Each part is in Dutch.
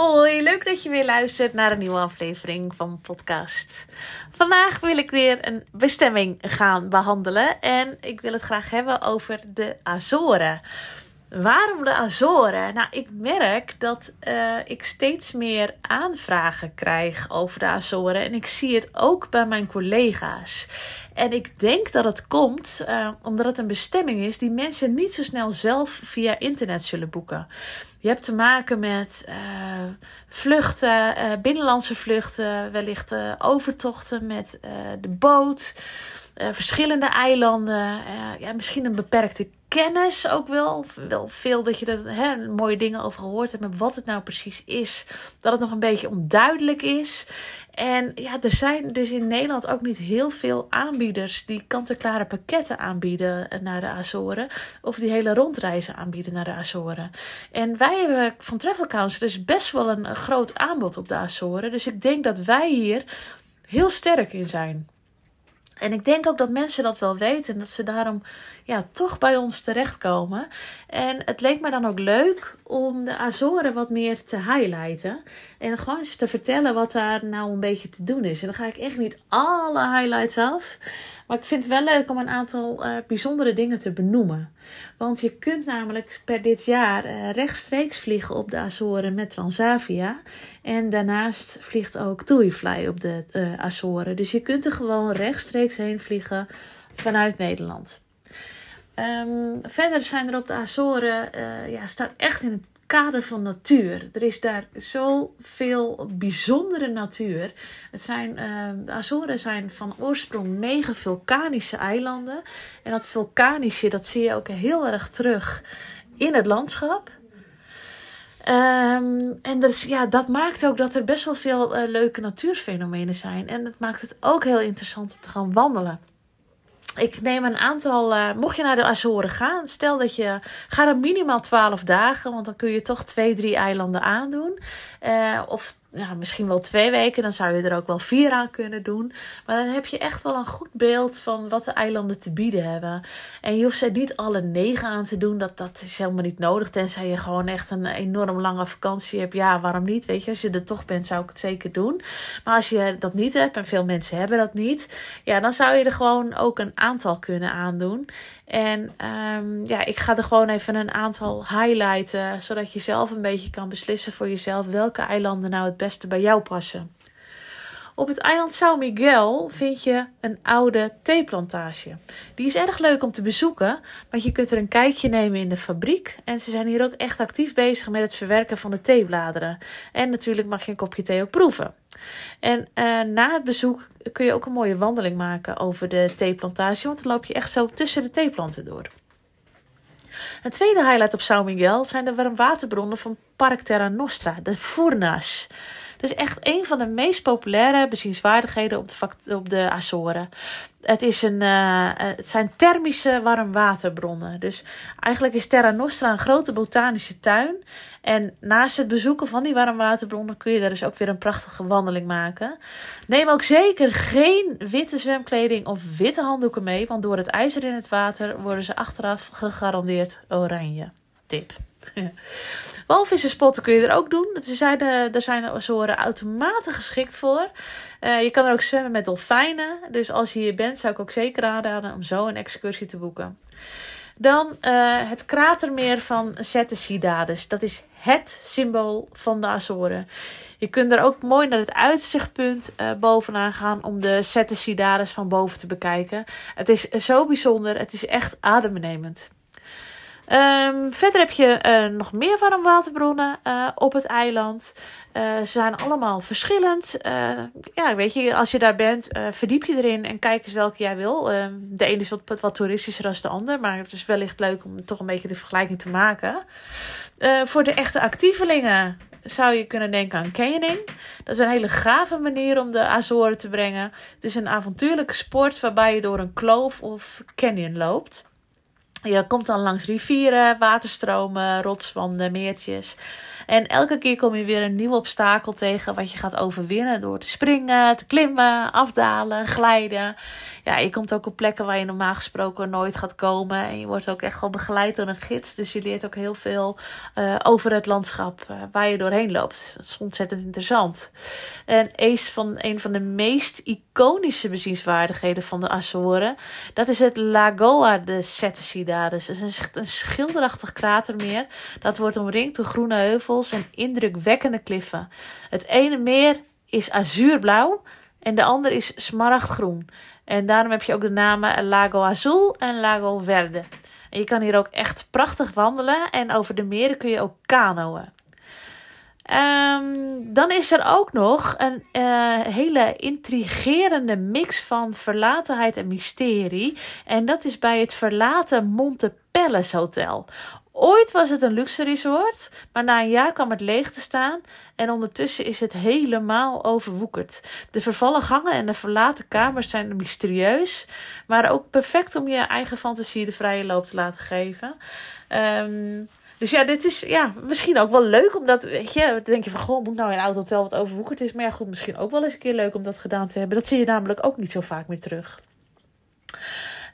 Hoi, leuk dat je weer luistert naar een nieuwe aflevering van podcast. Vandaag wil ik weer een bestemming gaan behandelen en ik wil het graag hebben over de Azoren. Waarom de Azoren? Nou, ik merk dat uh, ik steeds meer aanvragen krijg over de Azoren. En ik zie het ook bij mijn collega's. En ik denk dat het komt uh, omdat het een bestemming is die mensen niet zo snel zelf via internet zullen boeken. Je hebt te maken met uh, vluchten, binnenlandse vluchten, wellicht overtochten met de boot. Verschillende eilanden, ja, misschien een beperkte kennis ook wel. Wel veel dat je er hè, mooie dingen over gehoord hebt. Maar wat het nou precies is. Dat het nog een beetje onduidelijk is. En ja, er zijn dus in Nederland ook niet heel veel aanbieders die kant-en-klare pakketten aanbieden naar de Azoren. Of die hele rondreizen aanbieden naar de Azoren. En wij hebben van Travel Council dus best wel een groot aanbod op de Azoren. Dus ik denk dat wij hier heel sterk in zijn. En ik denk ook dat mensen dat wel weten. Dat ze daarom ja, toch bij ons terechtkomen. En het leek me dan ook leuk om de Azoren wat meer te highlighten. En gewoon eens te vertellen wat daar nou een beetje te doen is. En dan ga ik echt niet alle highlights af. Maar ik vind het wel leuk om een aantal uh, bijzondere dingen te benoemen. Want je kunt namelijk per dit jaar uh, rechtstreeks vliegen op de Azoren met Transavia. En daarnaast vliegt ook TuiFly op de uh, Azoren. Dus je kunt er gewoon rechtstreeks heen vliegen vanuit Nederland. Um, verder zijn er op de Azoren, ja, staat echt in het kader van natuur. Er is daar zoveel bijzondere natuur. Het zijn, uh, de Azoren zijn van oorsprong negen vulkanische eilanden. En dat vulkanische, dat zie je ook heel erg terug in het landschap. Um, en ja, dat maakt ook dat er best wel veel uh, leuke natuurfenomenen zijn. En dat maakt het ook heel interessant om te gaan wandelen ik neem een aantal, uh, mocht je naar de Azoren gaan, stel dat je, ga er minimaal 12 dagen, want dan kun je toch twee, drie eilanden aandoen. Uh, of ja, misschien wel twee weken. Dan zou je er ook wel vier aan kunnen doen. Maar dan heb je echt wel een goed beeld van wat de eilanden te bieden hebben. En je hoeft ze niet alle negen aan te doen. Dat, dat is helemaal niet nodig. Tenzij je gewoon echt een enorm lange vakantie hebt. Ja, waarom niet? Weet je, als je er toch bent, zou ik het zeker doen. Maar als je dat niet hebt, en veel mensen hebben dat niet. Ja, dan zou je er gewoon ook een aantal kunnen aandoen. En um, ja, ik ga er gewoon even een aantal highlighten, zodat je zelf een beetje kan beslissen voor jezelf welke eilanden nou het beste bij jou passen. Op het eiland São Miguel vind je een oude theeplantage. Die is erg leuk om te bezoeken, want je kunt er een kijkje nemen in de fabriek. En ze zijn hier ook echt actief bezig met het verwerken van de theebladeren. En natuurlijk mag je een kopje thee ook proeven. En uh, na het bezoek kun je ook een mooie wandeling maken over de theeplantage, want dan loop je echt zo tussen de theeplanten door. Een tweede highlight op São Miguel zijn de warmwaterbronnen van Park Terra Nostra, de Furnas. Dat is echt een van de meest populaire bezienswaardigheden op de, op de Azoren. Het, is een, uh, het zijn thermische warmwaterbronnen. Dus eigenlijk is Terra Nostra een grote botanische tuin. En naast het bezoeken van die warmwaterbronnen kun je daar dus ook weer een prachtige wandeling maken. Neem ook zeker geen witte zwemkleding of witte handdoeken mee. Want door het ijzer in het water worden ze achteraf gegarandeerd oranje. Tip. Walvissenspotten kun je er ook doen. Er zijn, uh, er zijn Azoren automaten geschikt voor. Uh, je kan er ook zwemmen met dolfijnen. Dus als je hier bent, zou ik ook zeker aanraden om zo een excursie te boeken. Dan uh, het kratermeer van Sette Cidades. Dat is het symbool van de Azoren. Je kunt er ook mooi naar het uitzichtpunt bovenaan gaan om de Sette Cidades van boven te bekijken. Het is zo bijzonder. Het is echt adembenemend. Um, verder heb je uh, nog meer warmwaterbronnen uh, op het eiland. Uh, ze zijn allemaal verschillend. ja, weet je, als je daar bent, verdiep je erin en kijk eens welke jij wil. Ehm, de ene is wat, wat toeristischer dan de ander, maar het is wellicht leuk om toch een beetje de vergelijking te maken. voor de echte actievelingen zou je kunnen denken aan canyoning. Dat is een hele gave manier om de Azoren te brengen. Het is een avontuurlijke sport waarbij je door een kloof of canyon loopt. Je komt dan langs rivieren, waterstromen, rotswanden, meertjes. En elke keer kom je weer een nieuw obstakel tegen wat je gaat overwinnen door te springen, te klimmen, afdalen, glijden. Ja, je komt ook op plekken waar je normaal gesproken nooit gaat komen. En je wordt ook echt wel begeleid door een gids. Dus je leert ook heel veel uh, over het landschap uh, waar je doorheen loopt. Dat is ontzettend interessant. En van een van de meest iconische bezienswaardigheden van de Azoren, dat is het Lagoa de Setesidaris. Het is een, een schilderachtig kratermeer. Dat wordt omringd door groene heuvels en indrukwekkende kliffen. Het ene meer is azuurblauw en de ander is smaragdgroen. En daarom heb je ook de namen Lago Azul en Lago Verde. En je kan hier ook echt prachtig wandelen en over de meren kun je ook kanoën. Um, dan is er ook nog een uh, hele intrigerende mix van verlatenheid en mysterie. En dat is bij het verlaten Monte Palace Hotel. Ooit was het een luxe resort, maar na een jaar kwam het leeg te staan en ondertussen is het helemaal overwoekerd. De vervallen gangen en de verlaten kamers zijn mysterieus, maar ook perfect om je eigen fantasie de vrije loop te laten geven. Um, dus ja, dit is ja, misschien ook wel leuk, omdat, weet je, dan denk je van, goh, moet nou een oud hotel wat overwoekerd is. Maar ja, goed, misschien ook wel eens een keer leuk om dat gedaan te hebben. Dat zie je namelijk ook niet zo vaak meer terug.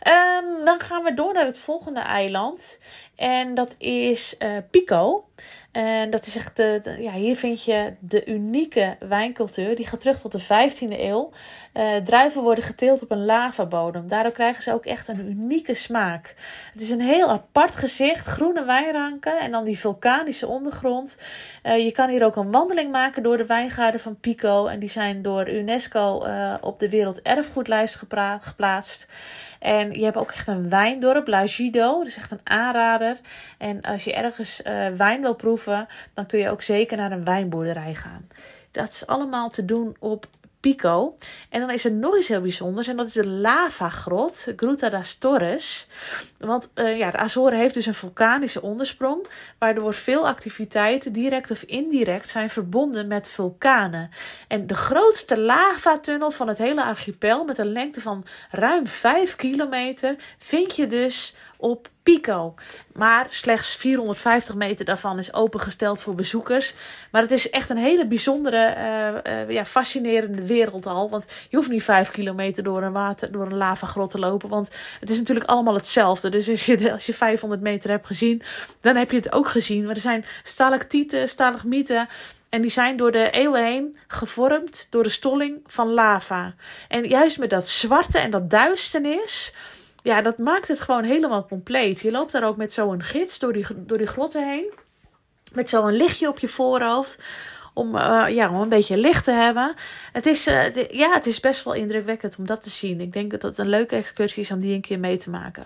Um, dan gaan we door naar het volgende eiland. En dat is uh, Pico. En dat is echt de, ja, hier vind je de unieke wijncultuur. Die gaat terug tot de 15e eeuw. Uh, druiven worden geteeld op een lavabodem. Daardoor krijgen ze ook echt een unieke smaak. Het is een heel apart gezicht. Groene wijnranken en dan die vulkanische ondergrond. Uh, je kan hier ook een wandeling maken door de wijngaarden van Pico. En die zijn door UNESCO uh, op de werelderfgoedlijst geplaatst. En je hebt ook echt een wijndorp, La Gido. Dat is echt een aanrader. En als je ergens wijn wil proeven, dan kun je ook zeker naar een wijnboerderij gaan. Dat is allemaal te doen op Pico. En dan is er nog iets heel bijzonders. En dat is de lavagrot, Gruta das Torres. Want uh, ja, de Azoren heeft dus een vulkanische ondersprong. Waardoor veel activiteiten, direct of indirect, zijn verbonden met vulkanen. En de grootste lavatunnel van het hele archipel, met een lengte van ruim 5 kilometer, vind je dus op Pico. Maar slechts 450 meter daarvan is opengesteld voor bezoekers. Maar het is echt een hele bijzondere, uh, uh, ja, fascinerende wereld al. Want je hoeft niet 5 kilometer door een, water, door een lavagrot te lopen. Want het is natuurlijk allemaal hetzelfde. Dus als je, als je 500 meter hebt gezien, dan heb je het ook gezien. Maar er zijn stalactieten, stalagmieten. En die zijn door de eeuwen heen gevormd door de stolling van lava. En juist met dat zwarte en dat duisternis ja, dat maakt het gewoon helemaal compleet. Je loopt daar ook met zo'n gids door die, door die grotten heen. Met zo'n lichtje op je voorhoofd. Om, uh, ja, om een beetje licht te hebben. Het is, de, ja, het is best wel indrukwekkend om dat te zien. Ik denk dat het een leuke excursie is om die een keer mee te maken.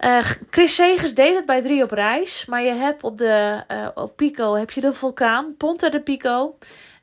Uh, Chris Segers deed het bij drie op reis. Maar je hebt op, de, op Pico heb je de vulkaan, Ponta de Pico.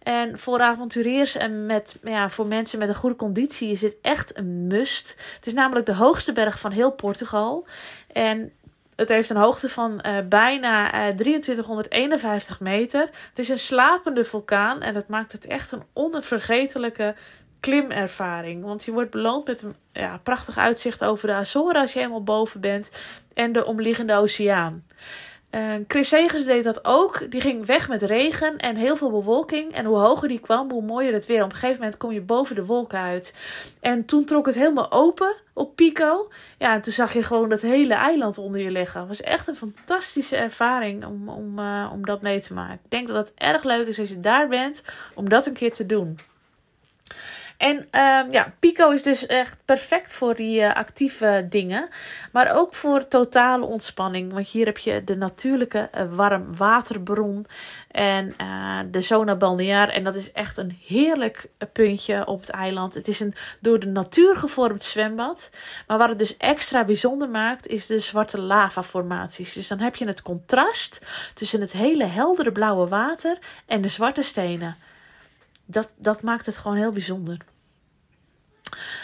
En voor avonturiers en met, ja, voor mensen met een goede conditie is dit echt een must. Het is namelijk de hoogste berg van heel Portugal. En het heeft een hoogte van uh, bijna uh, 2351 meter. Het is een slapende vulkaan en dat maakt het echt een onvergetelijke klimervaring. Want je wordt beloond met een ja, prachtig uitzicht over de Azoren als je helemaal boven bent en de omliggende oceaan. Uh, Chris Segers deed dat ook. Die ging weg met regen en heel veel bewolking. En hoe hoger die kwam, hoe mooier het weer. Op een gegeven moment kom je boven de wolken uit. En toen trok het helemaal open op Pico. Ja, en toen zag je gewoon dat hele eiland onder je liggen. Het was echt een fantastische ervaring om, om, uh, om dat mee te maken. Ik denk dat het erg leuk is als je daar bent om dat een keer te doen. En um, ja, Pico is dus echt perfect voor die uh, actieve dingen. Maar ook voor totale ontspanning. Want hier heb je de natuurlijke uh, warm waterbron. En uh, de zona balneaar. En dat is echt een heerlijk puntje op het eiland. Het is een door de natuur gevormd zwembad. Maar wat het dus extra bijzonder maakt, is de zwarte lavaformaties. Dus dan heb je het contrast tussen het hele heldere blauwe water en de zwarte stenen dat, dat maakt het gewoon heel bijzonder.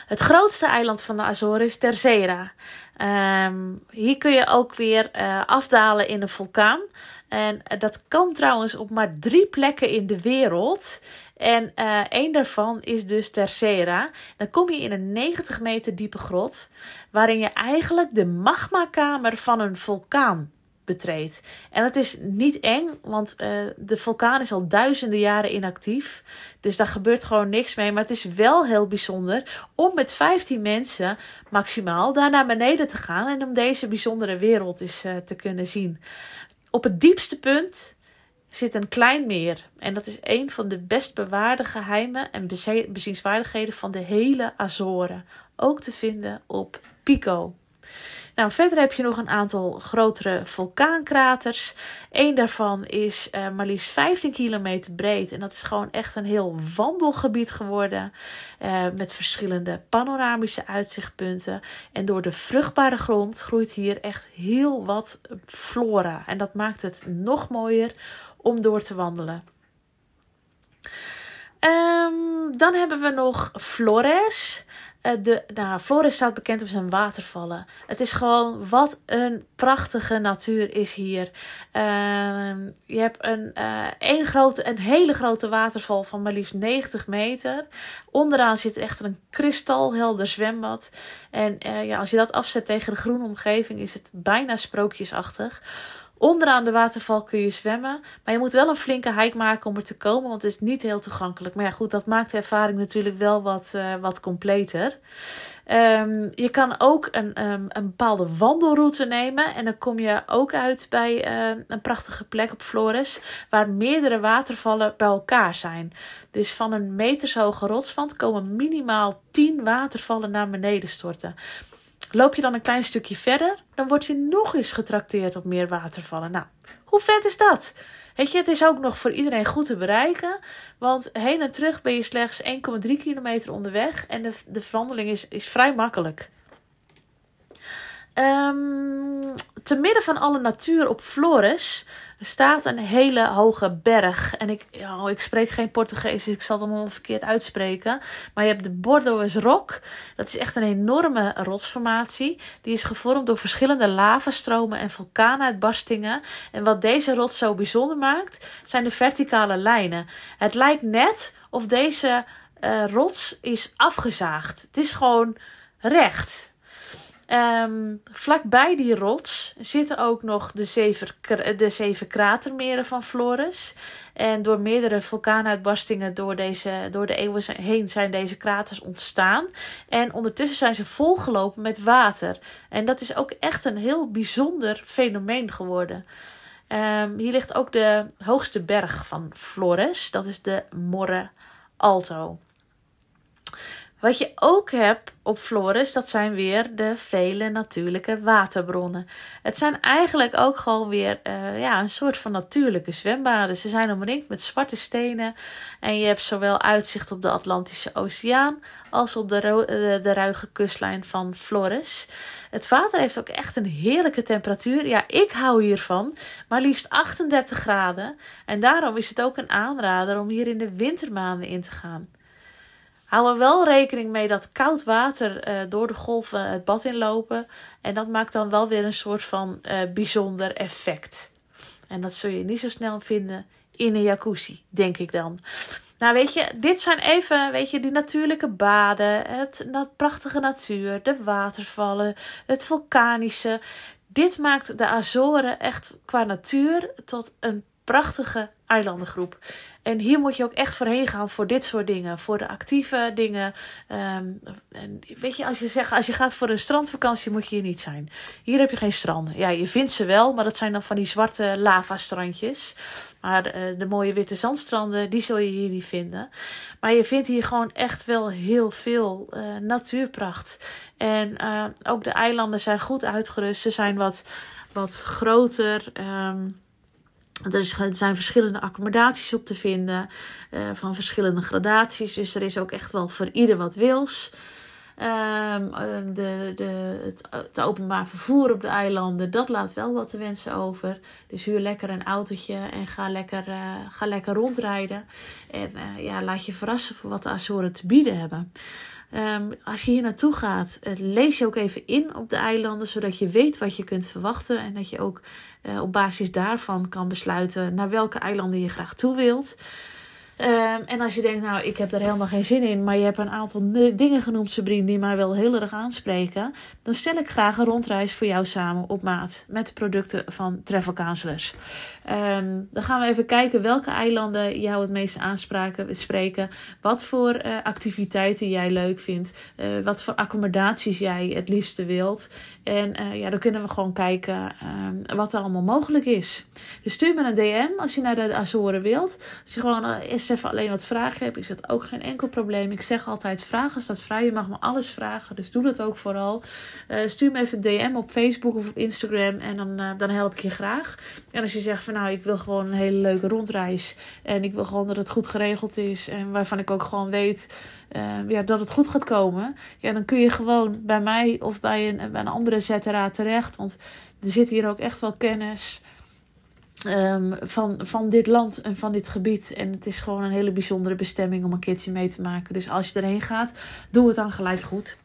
Het grootste eiland van de Azoren is Terceira. Ehm, hier kun je ook weer uh, afdalen in een vulkaan. En uh, dat kan trouwens op maar drie plekken in de wereld. En uh, één daarvan is dus Tercera. Dan kom je in een 90 meter diepe grot, waarin je eigenlijk de magmakamer van een vulkaan betreedt. En dat is niet eng, want uh, de vulkaan is al duizenden jaren inactief. Dus daar gebeurt gewoon niks mee. Maar het is wel heel bijzonder om met 15 mensen maximaal daar naar beneden te gaan en om deze bijzondere wereld eens uh, te kunnen zien. Op het diepste punt zit een klein meer. En dat is een van de best bewaarde geheimen en bezienswaardigheden van de hele Azoren. Ook te vinden op Pico. Nou, verder heb je nog een aantal grotere vulkaankraters. Eén daarvan is uh, maar liefst 15 kilometer breed. En dat is gewoon echt een heel wandelgebied geworden. Uh, met verschillende panoramische uitzichtpunten. En door de vruchtbare grond groeit hier echt heel wat flora. En dat maakt het nog mooier om door te wandelen. Um, dan hebben we nog Flores. Uh, de, nou, Flores staat bekend om zijn watervallen. Het is gewoon wat een prachtige natuur is hier. Uh, je hebt een, een, grote, een hele grote waterval van maar liefst 90 meter. Onderaan zit echt een kristalhelder zwembad. En eh, ja, als je dat afzet tegen de groene omgeving is het bijna sprookjesachtig. Onderaan de waterval kun je zwemmen. Maar je moet wel een flinke hike maken om er te komen. Want het is niet heel toegankelijk. Maar ja, goed, dat maakt de ervaring natuurlijk wel wat, uh, wat completer. Um, je kan ook een, um, een bepaalde wandelroute nemen. En dan kom je ook uit bij uh, een prachtige plek op Flores. Waar meerdere watervallen bij elkaar zijn. Dus van een metershoge rotswand komen minimaal 10 watervallen naar beneden storten. Loop je dan een klein stukje verder, dan word je nog eens getrakteerd op meer watervallen. Nou, hoe vet is dat? Weet je, het is ook nog voor iedereen goed te bereiken. Want heen en terug ben je slechts 1,3 kilometer onderweg. En de, de is, is vrij makkelijk. Um, te midden van alle natuur op Flores staat een hele hoge berg. En ik, ja, ik spreek geen Portugees, dus ik zal het allemaal verkeerd uitspreken. Maar je hebt de Bordeaux Rock. Dat is echt een enorme rotsformatie. Die is gevormd door verschillende lavastromen en vulkaanuitbarstingen. En wat deze rots zo bijzonder maakt, zijn de verticale lijnen. Het lijkt net of deze uh, rots is afgezaagd. Het is gewoon recht. Um, vlakbij die rots zitten ook nog de zeven, de zeven kratermeren van Flores. En door meerdere vulkaanuitbarstingen door, deze, door de eeuwen heen zijn deze kraters ontstaan. En ondertussen zijn ze volgelopen met water. En dat is ook echt een heel bijzonder fenomeen geworden. Um, hier ligt ook de hoogste berg van Flores. Dat is de Morre Alto. Wat je ook hebt op Flores, dat zijn weer de vele natuurlijke waterbronnen. Het zijn eigenlijk ook gewoon weer uh, ja, een soort van natuurlijke zwembaden. Ze zijn omringd met zwarte stenen en je hebt zowel uitzicht op de Atlantische Oceaan als op de, de, de ruige kustlijn van Flores. Het water heeft ook echt een heerlijke temperatuur. Ja, ik hou hiervan. Maar liefst 38 graden. En daarom is het ook een aanrader om hier in de wintermaanden in te gaan. Hou er wel rekening mee dat koud water uh, door de golven het bad inlopen. En dat maakt dan wel weer een soort van uh, bijzonder effect. En dat zul je niet zo snel vinden in een jacuzzi, denk ik dan. Nou, weet je, dit zijn even, weet je, die natuurlijke baden, het dat prachtige natuur, de watervallen, het vulkanische. Dit maakt de Azoren echt qua natuur tot een prachtige eilandengroep. En hier moet je ook echt voorheen gaan voor dit soort dingen. Voor de actieve dingen. Um, en weet je, als je zegt, als je gaat voor een strandvakantie, moet je hier niet zijn. Hier heb je geen stranden. Ja, je vindt ze wel, maar dat zijn dan van die zwarte lavastrandjes. Maar uh, de mooie witte zandstranden, die zul je hier niet vinden. Maar je vindt hier gewoon echt wel heel veel uh, natuurpracht. En uh, ook de eilanden zijn goed uitgerust. Ze zijn wat, wat groter. Um, er zijn verschillende accommodaties op te vinden, uh, van verschillende gradaties. Dus er is ook echt wel voor ieder wat wils. Ehm, de, de, het, openbaar vervoer op de eilanden, dat laat wel wat te wensen over. Dus huur lekker een autootje en ga lekker, ga lekker rondrijden. En ja, laat je verrassen voor wat de Azoren te bieden hebben. Ehm, als je hier naartoe gaat, uh, lees je ook even in op de eilanden, zodat je weet wat je kunt verwachten. En dat je ook uh, op basis daarvan kan besluiten naar welke eilanden je graag toe wilt. Um, en als je denkt, nou, ik heb daar helemaal geen zin in, maar je hebt een aantal dingen genoemd, Sabrine, die mij wel heel erg aanspreken, dan stel ik graag een rondreis voor jou samen op maat met de producten van Travel Counselors. Um, dan gaan we even kijken welke eilanden jou het meest aanspraken, spreken, wat voor uh, activiteiten jij leuk vindt, uh, wat voor accommodaties jij het liefste wilt. En uh, ja, dan kunnen we gewoon kijken um, wat er allemaal mogelijk is. Dus stuur me een DM als je naar de Azoren wilt. Als je gewoon even alleen wat vragen hebt, is dat ook geen enkel probleem. Ik zeg altijd: vragen staat vrij. Je mag me alles vragen, dus doe dat ook vooral. Uh, stuur me even een DM op Facebook of op Instagram en dan, uh, dan help ik je graag. En als je zegt van nou, ik wil gewoon een hele leuke rondreis en ik wil gewoon dat het goed geregeld is en waarvan ik ook gewoon weet uh, ja, dat het goed gaat komen, ja, dan kun je gewoon bij mij of bij een, bij een andere ZRA terecht. Want er zit hier ook echt wel kennis. Um, van, van dit land en van dit gebied. En het is gewoon een hele bijzondere bestemming om een keertje mee te maken. Dus als je erheen gaat, doe het dan gelijk goed.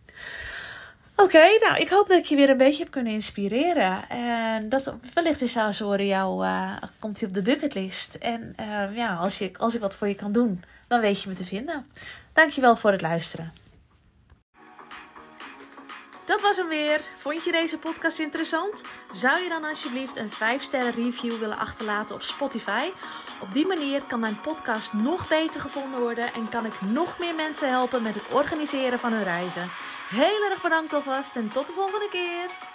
Oké, nou, ik hoop dat ik je weer een beetje heb kunnen inspireren. En dat wellicht is Azoren jou, uh, komt hij op de bucketlist. En uh, ja, als, je, als ik wat voor je kan doen, dan weet je me te vinden. Dankjewel voor het luisteren. Dat was hem weer. Vond je deze podcast interessant? Zou je dan alsjeblieft een 5-sterren review willen achterlaten op Spotify? Op die manier kan mijn podcast nog beter gevonden worden en kan ik nog meer mensen helpen met het organiseren van hun reizen. Heel erg bedankt alvast en tot de volgende keer.